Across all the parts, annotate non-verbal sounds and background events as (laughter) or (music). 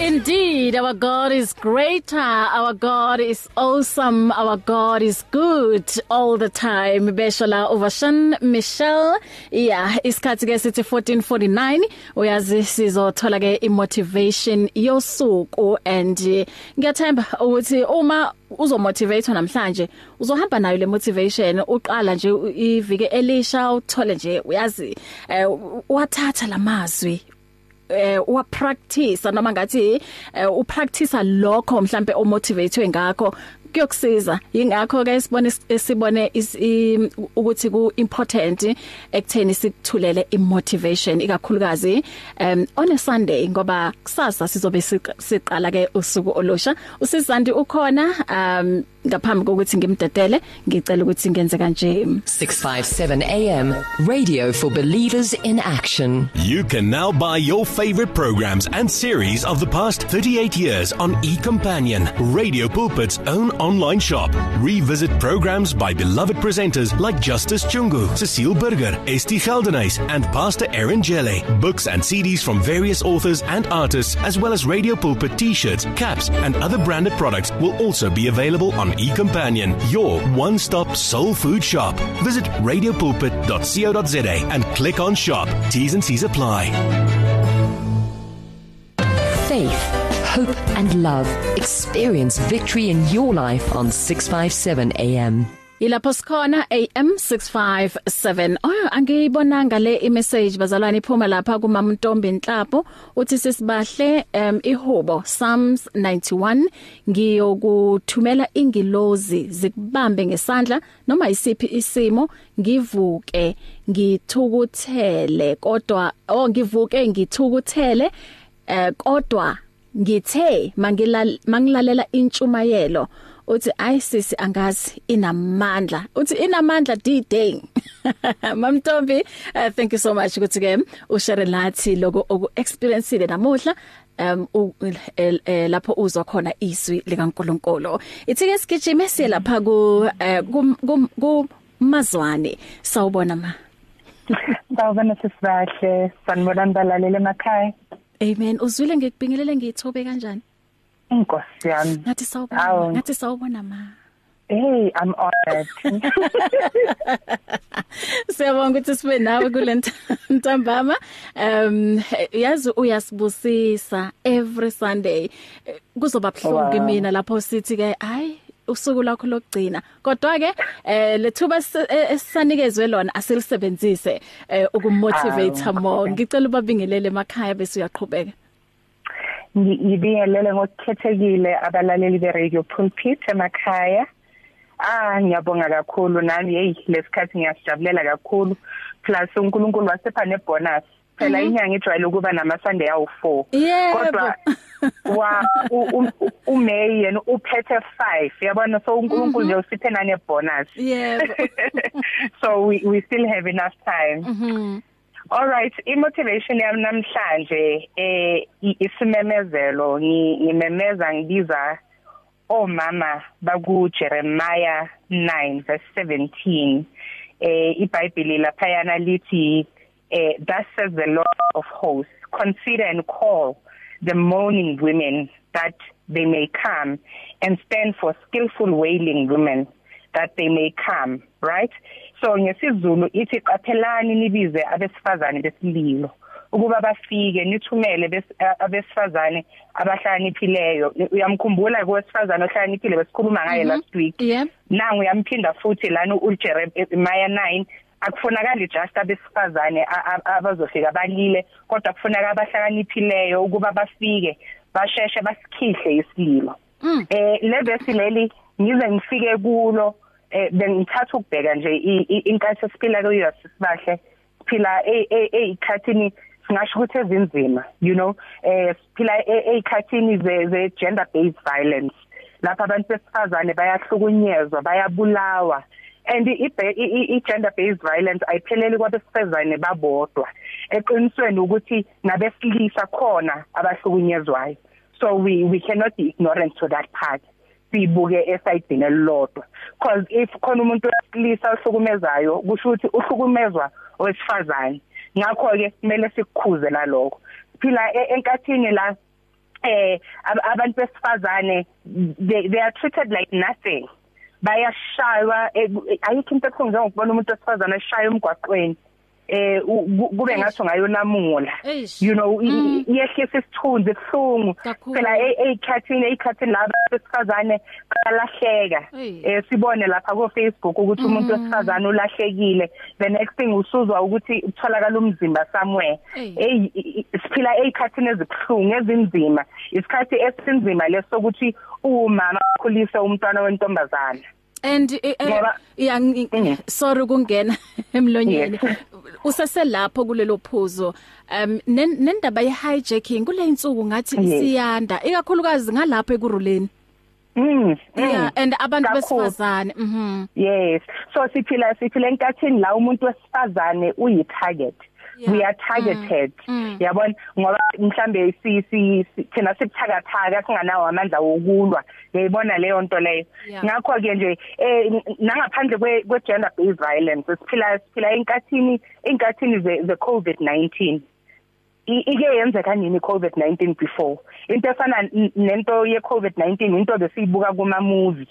Indeed, our God is greater. Our God is awesome. Our God is good all the time. Beshola Ovashan Michelle. Yeah, isikhathi ke sithi 1449. Uyazi sizothola ke imotivation yosuku and ngiyathemba ukuthi uma uzomotivate namhlanje uzohamba nayo le motivation uqala nje ivike elisha uthole nje uyazi wathatha lamazwi eh wa practice noma ngathi eh, u practice lokho mhlambe o motivate ngakho. Kuyokusiza. Ingakho ke sibone sibone ukuthi ku important ekutheni sikuthulele imotivation ikakhulukazi um on a Sunday ngoba kusasa sizobe siqala ke usuku olusha. Usizandi ukhona um ngaphambi kokuthi ngimdedele ngicela ukuthi ngenze kanje. 657 AM radio for believers in action. You can now buy your favorite programs and series of the past 38 years on eCompanion radio pulpit's own online shop revisit programs by beloved presenters like Justice Chungu Cecile Burger Esti Geldenhuys and Pastor Aaron Jelle books and CDs from various authors and artists as well as radio pulpit t-shirts caps and other branded products will also be available on eCompanion, your one-stop soul food shop. Visit radiopulpit.co.za and click on shop. T's and C's apply. Faith, hope and love. Experience victory in your life on 657 AM. Ilapho sikhona AM 657. Oh angiyibonanga le imessage bazalwane iphuma lapha kumama Ntombi Nhlapo uthi sisibahle um ihubo Psalms 91 ngiyokuthumela ingilozi zikubambe ngesandla noma isiphi isimo ngivuke ngithukuthele kodwa oh ngivuke ngithukuthele eh kodwa ngithe mangilalela intshumayelo uthi ayisisi angazi. Inamandla. Uthi inamandla d-day (laughs) mamntombi uh, thank you so much ukuthi ke ushare lathi lokho oku experience namuhla um lapho uzwa khona izwi likaNkuluNkulu. Ithi ke sigijime siye lapha ku ku mazwane. Sawubona ma. (laughs) Sawubona sisibahle. Sanibona balalele emakhaya. Amen uzwile ngikubingelele ngithobe kanjani Inkosi yami. Ngathi sawubona, ngathi sawubona ma. Hey, I'm honored. (laughs) Siyabonga ukuthi sibe nawe kule ntambama. Um yazi uyasibusisa every Sunday. Kuzoba buhlungu kimi lapho sithi ke hayi usuku lakho lokugcina. Kodwa ke eh lethuba esanikezwe lona asilisebenzise ukumotivate more. ngicela ubabingelele emakhaya bese uyaqhubeka. Ngibingelele ngokukhethekile abalaleli be-radio pulpit emakhaya. Ah ngiyabonga kakhulu nami. Hey lesikhathi ngiyasijabulela kakhulu. Plus uNkulunkulu wasepha nebonus phela inyanga ijwayele ukuba nama-sunday awu-four. Kodwa wa uMay yena uphethe 5 yabona? So uNkulunkulu nje usiphe nane bonus. Yebo. (laughs) So we we still have enough time. Mhm. Alright imotivation yami namhlanje eh isimemezelo. Ngimemeza ngibiza omama baku Jeremiah 9 verse 17 eh iBhayibheli lapha yana lithi eh thus says the Lord of hosts. Consider and call the mourning women that they may come and stand for skillful wailing women that they may come right? So ngesizulu ithi qaphelani nibize abesifazane besililo ukuba bafike nithumele abesifazane abahlakaniphileyo. Uyamkhumbula kwesifazane ohlakaniphile besikhuluma ngaye last week? Yep. Nangu yamphinda futhi lana uJeremiah 9 akufunakali just abesifazane abazofika balile kodwa kufuneka abahlakaniphileyo ukuba bafike basheshe basikhihle isililo eh lebesi leli ngize ngifike kulo eh bengithatha ukubheka nje inkathi esiphila kuyo sisibahle siphila ezikhathini singasho ukuthi ezinzima you know? Eh siphila ezikhathini ze gender based violence. Lapha abantu besifazane bayahlukunyezwa bayabulawa. And i gender based violence ayipheleli kwabesifazane babodwa eqinisweni ukuthi nabesilisa khona abahlukunyezwayo. So we we cannot be ignorant to that part. Sibuke esayidini elilodwa. Because if khona umuntu wesilisa ohlukumezayo kusho ukuthi uhlukumezwa owesifazane. Ngakho ke kumele sikukhuze nalokho. Phila e-, enkathini la eh abantu besifazane they, they are treated like nothing. Bayashaywa eh, ayikho into ekhona njengokubona umuntu wesifazane eshaya umgwaqweni eh kube ngathi ngayonamula you know mm. iyehlisa isithunzi ebhlungu phela eyikhathini eyikhathini laba besifazane balahleka eh sibone lapha ku Facebook ukuthi umuntu mm. wesifazane ulahlekile. The next thing usuzwa ukuthi utholakala umzimba somewhere. Hey siphila eyikhathini ezibhlungu ezinzima. Isikhathi esinzima lesokuthi umama ukhulisa umntwana wentombazana and uh, yeah mm. sorry kungena (laughs) emlonyeni. (laughs) Useselapho kulelo phuzo um nendaba ye hijacking kule insuku ngathi siyanda ikakhulukazi ngalapha ekuruleni. Mm. Yeah and abantu besifazane mhm. Yes. So siphila siphila enkathini la umuntu wesifazane uyi target yeah. we are targeted. Mm. mm. yabona? Ngoba mhlambe si si thina sibuthakathaka singanawo amandla wokulwa. Yayibona leyo nto leyo? Ngakho ke nje eh nangaphandle kwe kwe gender based violence siphila siphila enkathini enkathini ze the covid-19 ike yenzeka nini covid-19 before? Into efana nento ye covid-19 into besiyibuka kuma movie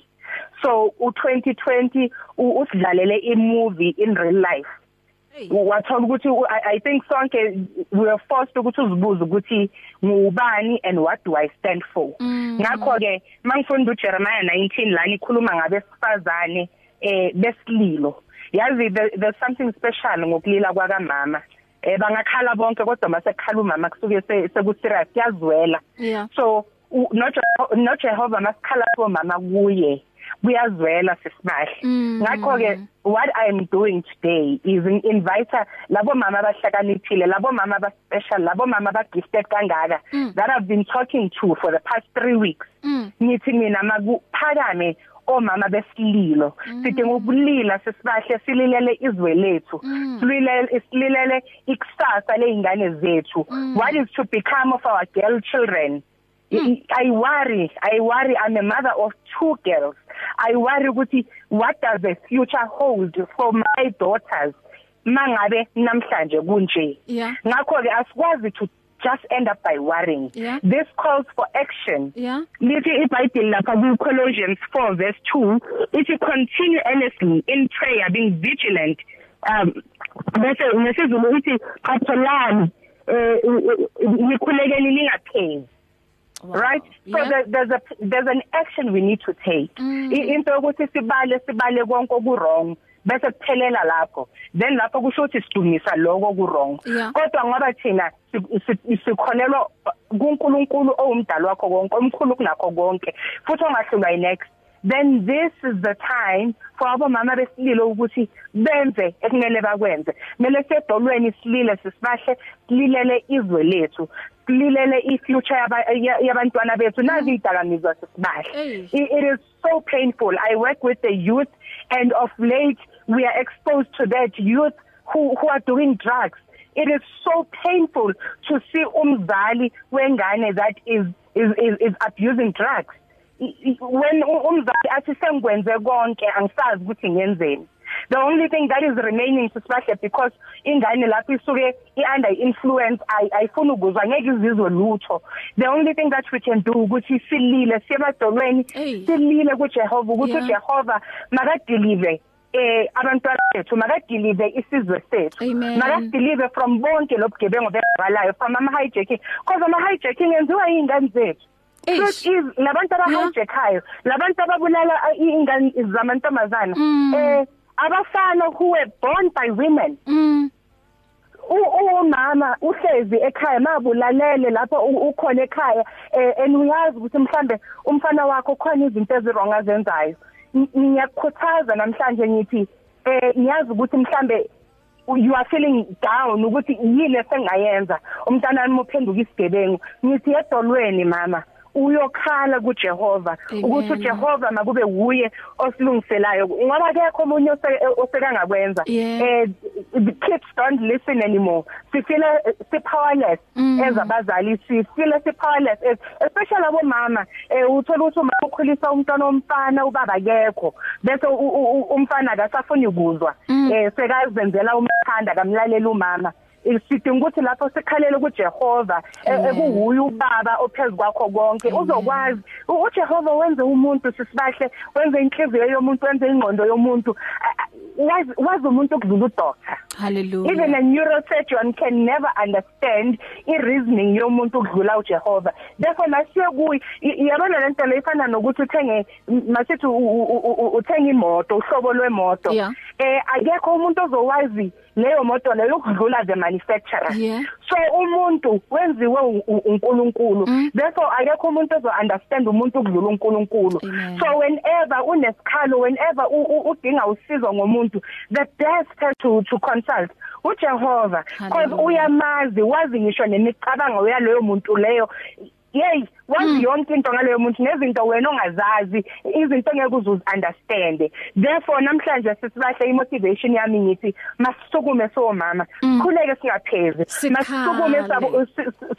so u2020 usidlalele i movie in real life. Wathola ukuthi i think sonke we were forced ukuthi uzibuze ukuthi ngubani and what do i stand for? Mm. ngakho ke mangifunda uJeremiah 19 lana ikhuluma ngabesifazane eh besililo. Yazi there's something special ngokulila kwakamama. Eh bangakhala bonke kodwa masekhala umama kusuke seku serious yazwela so no Jehova masikhala komama kuye. Kuyazwela sisibahle mm. ngakho ke what i am doing today is invite labo mama abahlakaniphile labo mama aba special labo mama aba gifted kangaka mm. that i've been talking to for the past 3 weeks. Mm. ngithi mina makuphakame omama besililo. Sidinga ukulila sesibahle sililele izwe lethu. Sililele sililele ikusasa leingane zethu. What is to become of our girl children. I worry I worry. I'm a mother of two girls. I worry ukuthi what does the future hold for my daughters mangabe namhlanje kunje yeah. ngakho ke asikwazi to just end up by worrying yeah. this calls for action yeah. lithi iBhayibheli lapha ku Colossians 4 verse 2 ithi continue earnestly in prayer being vigilant um bese ngesizulu ithi qaphelani eh nikhulekele lingaphezi Wow. right so yeah. there, there's a there's an action we need to take mm. into ukuthi sibale sibale konke oku wrong bese kuphelela lapho then lapho kusho ukuthi sidumisa lokho ku wrong yeah. kodwa ngoba thina sikholelwa kuNkulunkulu owumdali wakho konke omkhulu kunakho konke futhi ongahlulwa yinext then this is the time for abomama besililo ukuthi benze ekumele bakwenze kumele sedolweni silile sisibahle sililele izwe lethu sililele ifuture yabantwana bethu. Nazi idakamizwa sisibahle it is so painful. I work with the youth and of late we are exposed to that youth who who are doing drugs. It is so painful to see umzali wengane that is is is, is abusing drugs. When umzali athi sengikwenze konke angisazi ukuthi ngenzeni. The only thing that is remaining sisibahle because ingane lapho isuke iunder influence ayifuna ukuzwa ngeke izizwe lutho. The only thing that we can do ukuthi silile siyemadolweni silile kuJehova ukuthi uJehova makadeliver eh abantwana bethu makadeliver isizwe sethu. Makadeliver from bonke lobugebengu bebalayo from ama hijacking because ama hijacking enziwa yingane zethu. Truth is labantu abahijackayo labantu ababulala ingane zamantombazana eh abafana who were born by women. Mm. Umama uhlezi ekhaya mabulalele lapho ukhona ekhaya and uyazi ukuthi mhlambe umfana wakho khona izinto ezirong azenzayo. Ngiyakukhuthaza namhlanje ngithi eh ngiyazi ukuthi mhlambe you are feeling down ukuthi yini esengayenza. Umntana wami uphenduka isigebengu. Ngithi edolweni mama. Uyokhala kuJehova Amen. ukuthi uJehova makube wuye osilungiselayo ngoba kekho omunye osekangakwenza Yeah. eh the kids don't listen anymore we feel si powerless Mm. as abazali si feel si powerless as- especially abo mama eh uthola ukuthi uma ukhulisa umntwana omfana ubaba akekho bese u- u- u- umfana akasafuni ukuzwa Mm. eh sekazenzela umthanda kamlalela umama sidinga ukuthi lapho sikhalele kuJehova eh, ekuhuye ubaba ophezulu kwakho konke. Uzokwazi U- uJehova wenze umuntu sisibahle wenze inhliziyo yomuntu wenze ingqondo yomuntu. Ah, ah, wazi wazi umuntu okudlula udoctor hallelujah. Even a neurosurgeon can never understand i-reasoning yomuntu ukudlula uJehova. Therefore nasiye kuyi i- yabona lento le ifana nokuthi uthenge m- masithi u- u- u- u- uthenga imoto uhlobo lwemoto. Yeah. eh akekho umuntu ozowazi leyo moto leyo ukudlula the manufacturer Yeah. so umuntu wenziwe u- u- uNkulunkulu therefore akekho umuntu ozo understand umuntu ukudlula uNkulunkulu Amen. so whenever unesikhalo whenever u- u- udinga usizo ngomuntu the best to to consult uJehova because Hallelujah. uyamazi wazi ngisho nemicabango yaleyo muntu leyo yey wazi yonke into ngaleyo muntu nezinto wena ongazazi izinto ngeke uzu understand therefore namhlanje sisibahle imotivation yami ngithi masisukume so mama khuleke singaphezi. Sikhale. masisukume sabo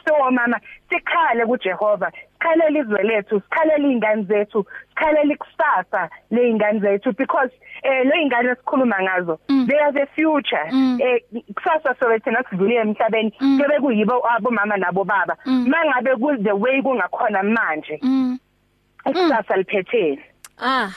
so mama sikhale kuJehova. Sikhalele izwe lethu sikhalele ingane zethu sikhalele ikusasa leingane zethu because eh lo ingane esikhuluma ngazo they are the future. Eh kusasa sowethi nasidlule emhlabeni kube kuyibo abomama nabo baba. Mangabe ku the way kungakhona manje ikusasa liphetheni ah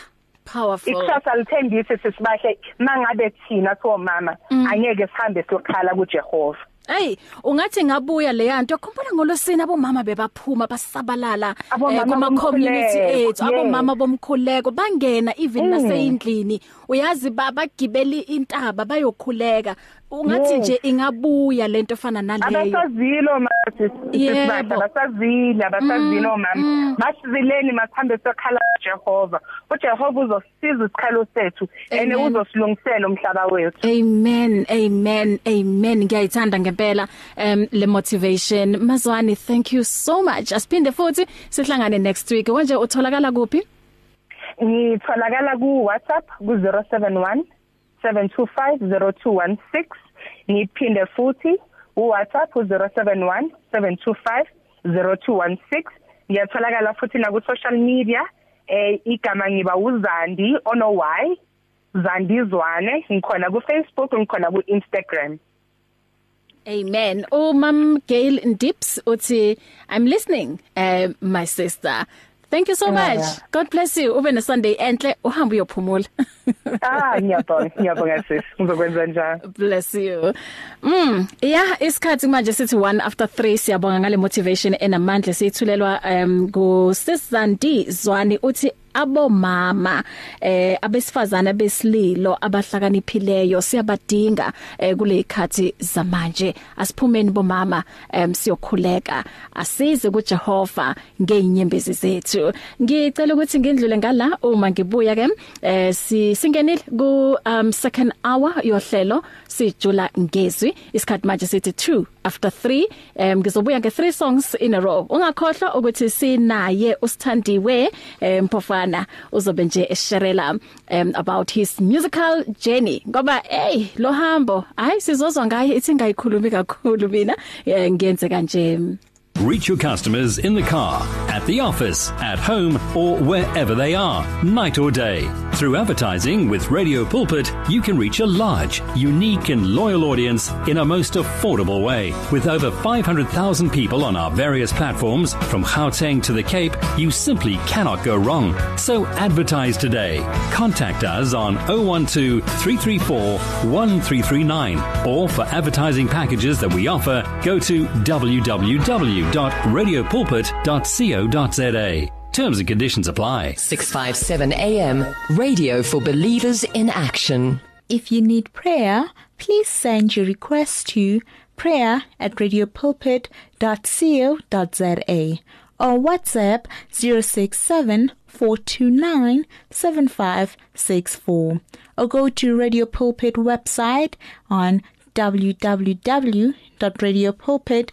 powerful. Ikusasa lithembise sisibahle mangabe thina so mama angeke sihambe siyokhala kuJehova. Hey, ungathi ngabuya le yanto khumbula ngolosini abomama bebaphuma basabalala Abomama kuma community bomkhuleko, ethu abomama yes. bomkhuleko bangena even Mm. naseyindlini uyazi babagibeli intaba bayokhuleka ungathi Yes. nje ingabuya lento efana naleyo. Abasazilo manje Yebo. sisibahle abasazile abasazilo mama masizileni masihambe sokhala uJehova uJehova uzosiza isikhalo sethu ene Amen. uzosilungisela umhlaba wethu. Amen amen amen. Ngiyayithanda ngempela um le motivation. Mazwani thank you so much. Asiphinde futhi sihlangane next week. Manje utholakala kuphi? Ngitholakala ku WhatsApp ku 071 7250216 ngiphinde futhi u WhatsApp u 071 7250216 ngiyatholakala futhi na ku social media eh igama ngiba uzandi ono y Zandizwane ngikhona ku Facebook ngikhona ku Instagram Amen. Oh Mam Gail Dips uthi I'm listening uh, my sister. Thank you so Yeah. much. God bless you. Ube ne Sunday enhle uhambe uyophumula. (laughs) ah ngiyabonga ngiyabonga sis ngizokwenza njalo Bless you. Mm, yeah, isikhathi manje sithi 1 after 3 siyabonga ngale motivation enamandla siyithulelwa um go Sisandi Zwani uthi abomama eh abesifazana besililo abahlakaniphileyo siyabadinga eh kule ikhathi zamanje. Asiphumeni bomama em siyokhuleka. Asize kuJehova ngeinyembezi zethu. Ngicela ukuthi ngindlule ngala uma ngibuya ke eh si singenile ku um second hour yohlelo sijula ngezwi. Isikhathi manje sithi 2 after 3 um ngizobuya nge 3 songs in a row. Ungakhohlwa ukuthi sinaye usithandiwe eh, mphofana uzobe nje esherela um, about his musical journey. Ngoba hey lo hambo hayi sizozwa ngaye ithi ngayikhulumi kakhulu mina eh, ngiyenze kanje Reach your customers in the car, at the office, at home, or wherever they are, night or day. Through advertising with Radio Pulpit, you can reach a large, unique, and loyal audience in a most affordable way. With over 500,000 people on our various platforms, from Gauteng to the Cape, you simply cannot go wrong. So advertise today. Contact us on 012 334 1339 or for advertising packages that we offer, go to www.radiopulpit.co.za. Terms and conditions apply. 657 AM, radio for believers in action. If you need prayer, please send your request to prayer at radiopulpit.co.za or WhatsApp 067 429 7564 or go to Radio Pulpit website on www.radiopulpit.co.za.